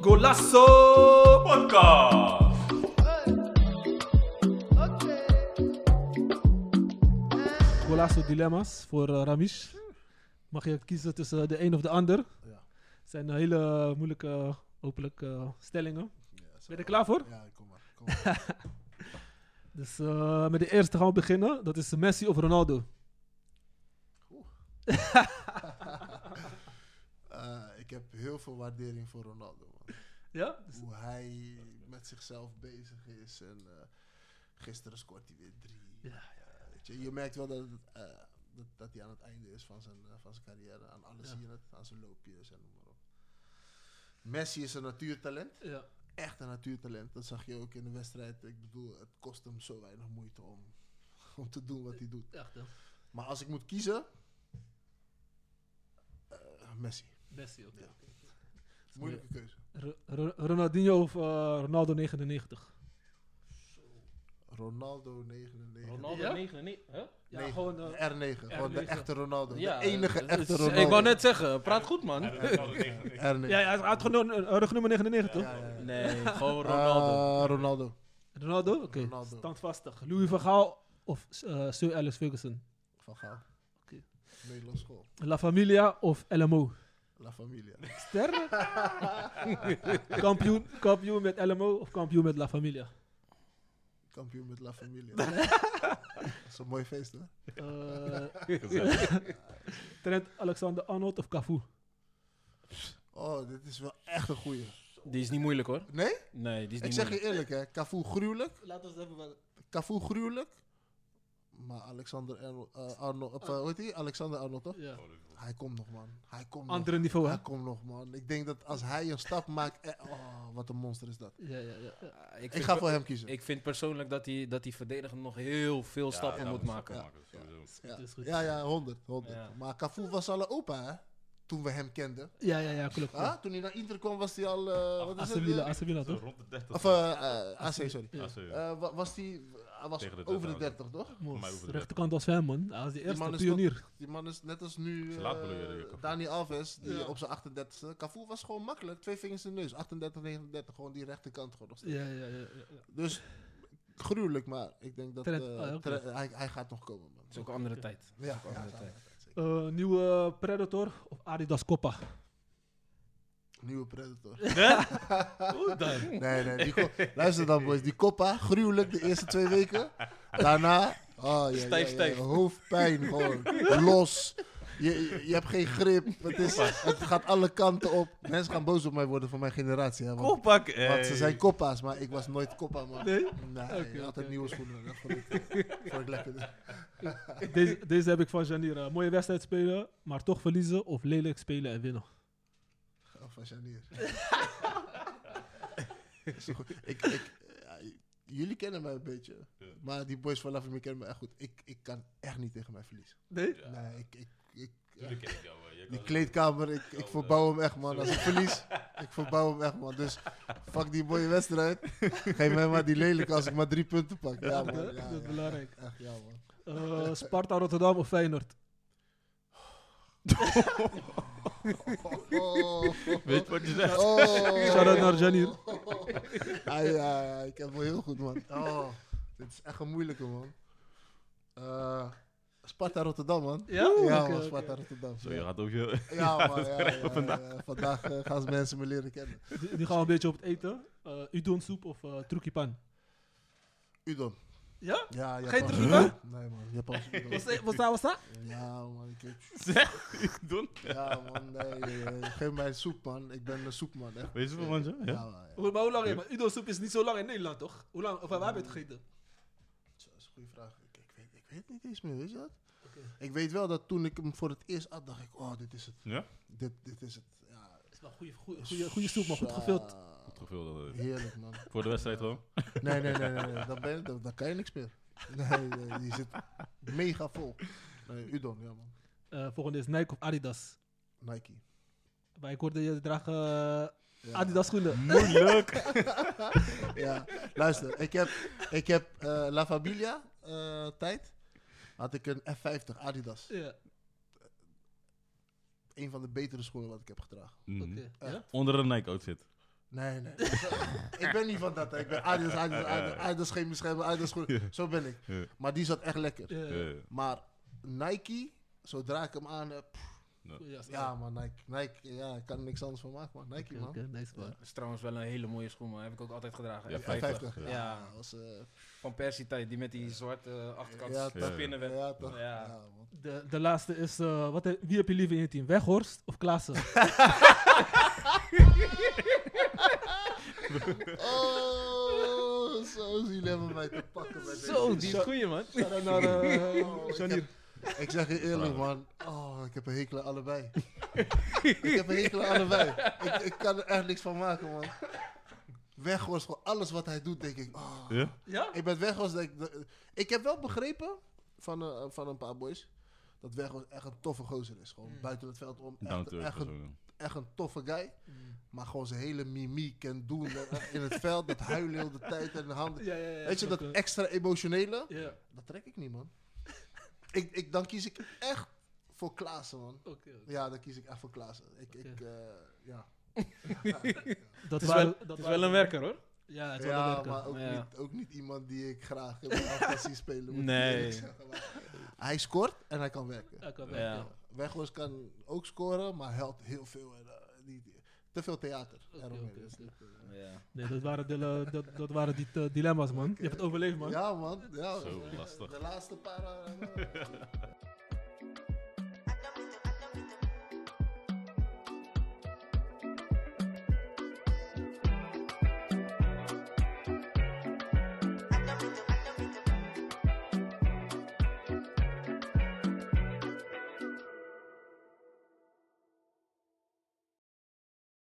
Golasso Podcast. Golasso dilemma's voor eh, Ramis. Mag je kiezen tussen de een of de ander? Ja. Het zijn hele moeilijke, hopelijk, eh, stellingen. Ja, zo. Ben je er klaar voor? Ja, kom maar. Kom maar. Dus eh, met de eerste gaan we beginnen. Dat is Messi of Ronaldo. Eh, ik heb heel veel waardering voor Ronaldo. Man. Ja? Hoe hij met zichzelf bezig is. En eh, gisteren scoort hij weer drie. Ja, Eh, weet je, je merkt wel dat, eh, dat, dat hij aan het einde is van zijn, eh, van zijn carrière. Aan alles Ja. zie je het. Aan zijn loopjes en noem maar op. Messi is een natuurtalent. ja. Echt een natuurtalent. Dat zag je ook in de wedstrijd. Ik bedoel, het kost hem zo weinig moeite om, om te doen wat hij doet. Echt hè? Maar als ik moet kiezen... eh, Messi. Messi, oké. Ja. Moeilijke keuze. Ro- Ro- Ronaldinho of eh, Ronaldo 99? Ronaldo 99. Ronaldo Ja? 9, nee, hè? Ja, gewoon... eh, R9. Gewoon de R9. echte Ronaldo. Ja, de enige eh, echte eh, Ronaldo. Ik wou net zeggen, praat goed man. R9. ja, hij had gewoon uh, rugnummer 99, toch? Ja, ja, ja. Nee, gewoon Ronaldo. Ah, Ronaldo. Ronaldo? Oké, Ronaldo. standvastig. Louis van Gaal of eh, Sir Alex Ferguson? Van Gaal. Nederlands school. La Familia of LMO? La Familia. Sterren? kampioen, kampioen met LMO of kampioen met La Familia? Kampioen met La Familia. Dat is een mooi feest, hè? Eh, Trent Alexander-Arnold of Cafu? Oh, dit is wel echt een goeie. Die is niet moeilijk hoor. Nee? Nee, die is Ik niet zeg je eerlijk, hè. Cafu gruwelijk. Laten we even wat... Cafu gruwelijk. Maar Alexander Arnold, eh, Arnold of, eh, hoe heet die? Alexander Arnold, toch? Ja. Hij komt nog, man. Hij komt Andere nog. niveau, hè? Hij komt nog, man. Ik denk dat als hij een stap maakt... eh, oh, wat een monster is dat. Ja, ja, ja. Ah, Ik ga voor hem kiezen. Ik vind persoonlijk dat hij dat die verdediger nog heel veel stappen moet maken. Ja. Ja, ja, 100. 100. Ja. Maar Cafu was al een opa, hè? Toen we hem kenden. Ja, ja, ja, klopt. Ah, toen hij naar Inter kwam, was hij al... eh wat is Asevilla, toch? Rond de 30. Of, eh eh, AC, sorry. Ja. Eh, was hij... Hij was Tegen de over de 30, 30, toch? Mos, mij over de rechterkant was hem, man. Hij was de eerste man is pionier. Die man is net als nu laat eh, Cafu? Dani Alves, die Ja. op zijn 38e. Cafu was gewoon makkelijk. Twee vingers in de neus. 38, 39. Gewoon die rechterkant gewoon nog steeds. Ja, ja, ja. ja, ja. Dus gruwelijk, maar ik denk dat Trent, eh, ah, oké. Hij, hij gaat nog komen, man. Het is ook een andere tijd. Ja, ook een ja, andere ja, tijd. Eh, nieuwe Predator of Adidas Coppa? Nieuwe Predator. Hoe dan? Nee, nee. Die ko- Luister dan, boys. Die koppa, gruwelijk de eerste twee weken. Daarna, oh, ja, Stijf, ja, stijf. hoofdpijn gewoon. Los. Je, je, je hebt geen grip. Het, is, het gaat alle kanten op. Mensen gaan boos op mij worden van mijn generatie. Hè, want, Koppak. want ze zijn koppa's, maar ik was nooit koppa, man. Nee? Nee, Oké, altijd oké, nieuwe schoenen. Dat vond ik, vond ik lekker. Deze, deze heb ik van Janira. Mooie wedstrijd spelen, maar toch verliezen of lelijk spelen en winnen. Oh, van Janier. Ik, ik, ja, jullie kennen mij een beetje. Ja. Maar die boys van Love Me kennen me echt goed. Ik, ik kan echt niet tegen mij verliezen. Nee? Nee, ik... ik, jou. die kleedkamer, ik, ik verbouw hem echt, man. Als ik verlies, ik verbouw hem echt, man. Dus fuck die mooie wedstrijd. Geef mij maar die lelijke als ik maar drie punten pak. Ja, man. dat is belangrijk. Echt, ja, man. Eh, Sparta Rotterdam of Feyenoord? Weet wat je zegt? Oh. Shout-out naar Janier. Ah, ja, ja, ik heb hem heel goed, man. Oh, dit is echt een moeilijke, man. Eh, Sparta Rotterdam, man. Ja? Man. Sparta Rotterdam. Zo, je gaat ook je... ja man. Ja, ja, ja, ja. Vandaag eh, gaan ze mensen me leren kennen. Nu- Nu gaan we een beetje op het eten. Uh, udon soep of uh, trukipan? Udon. Ja? Ja, Geen Japans. trukipan? Nee, man. Japanse udon. Wat is dat? Ja, man. Ik weet- Zeg, doen. Ja, man. Nee, nee, nee. geef mij soep, man. Ik ben een soepman, echt. Weet je wel, man? Ja, Ja? man, maar hoe lang? Maar udon soep is niet zo lang in Nederland, toch? Hoe lang? Of waar heb je het gegeten? Dat is een goede vraag. Ik, ik, weet, ik weet het niet eens meer, weet je dat? Oké. Ik weet wel dat toen ik hem voor het eerst at, dacht ik, oh, dit is het. Ja? Dit, dit is het. Ja, Het is wel goede, goede, goede, goede soep, maar goed gevuld. Goed gevuld. dat, Heerlijk, man. Voor de wedstrijd gewoon. Nee, nee, nee, nee, nee. Dan, ben je, dan, dan kan je niks meer. Nee, nee, die zit mega vol. Nee, Udon, ja, man. Eh, volgende is Nike of Adidas. Nike. Maar ik hoorde je dragen eh, Ja. Adidas schoenen. Moeilijk. Ja, luister, ik heb, ik heb eh, La Familia eh, tijd. had ik een F50 Adidas. Ja, Een van de betere schoenen wat ik heb gedragen. Mhm. Onder een Nike outfit. Nee, nee. ik ben niet van dat. hè. Ik ben Adidas, Adidas, Adidas, Adidas geen bescherming, Adidas schoenen. Zo ben ik. Ja. Maar die zat echt lekker. Ja, ja. Ja. Maar Nike, zodra ik hem aan heb... Ja, Ja, man, Nike. Nike, ja, ik kan er niks anders van maken, man. Nike, man. nice man. Dat is trouwens wel een hele mooie schoen, man. Heb ik ook altijd gedragen. Ja, F50. 50. Ja, Ja. was, eh, Van Persie tijd, die met die zwarte eh, achterkant Ja, spinnenweb. ja, toch? Ja. Ja, man. De, de laatste is, eh, wat, wie heb je liever in je team? Weghorst of Klaassen? Oh, zo zien hebben mij te pakken. Bij Zo, deze. die is goeie, man. shout-out naar, eh, oh, ik, Janier. heb- ik zeg je eerlijk, man. Oh, ik heb een hekel aan allebei. ik heb een hekel aan allebei. Ik, ik kan er echt niks van maken, man. Weghorst, gewoon alles wat hij doet, denk ik. Oh. Ja? Ja? Ik ben Weghorst, denk ik. Ik heb wel begrepen van, eh, van een paar boys. Dat Weghorst echt een toffe gozer is. Gewoon Mm. buiten het veld om. Down Echt, to earth echt, of een. Echt een toffe guy. Maar gewoon zijn hele mimiek en doen eh, in het veld. Dat huilen heel de tijd en de handen. Ja, ja, ja. Weet je, dat extra emotionele, Ja, dat trek ik niet, man. ik, ik, dan kies ik echt voor Klaassen, man. Ja, dan kies ik echt voor Klaassen. Ik, ik, eh, ja. Dat is wel, dat is wel een werker, hoor. Ja, het ja, maar ook, Ja. Niet, ook niet iemand die ik graag in mijn zien spelen. moet Nee. zeggen. Maar Hij scoort en hij kan werken. Kan Ja. Weghorst kan ook scoren, maar helpt heel veel. En, eh, die, die- te veel theater. Dus oké. niet, eh, Ja. Nee, dat waren, de, dat, dat waren die eh, dilemma's, man. Je hebt het overleefd, man. Ja, man. Ja, Zo eh, lastig. De laatste paar. eh,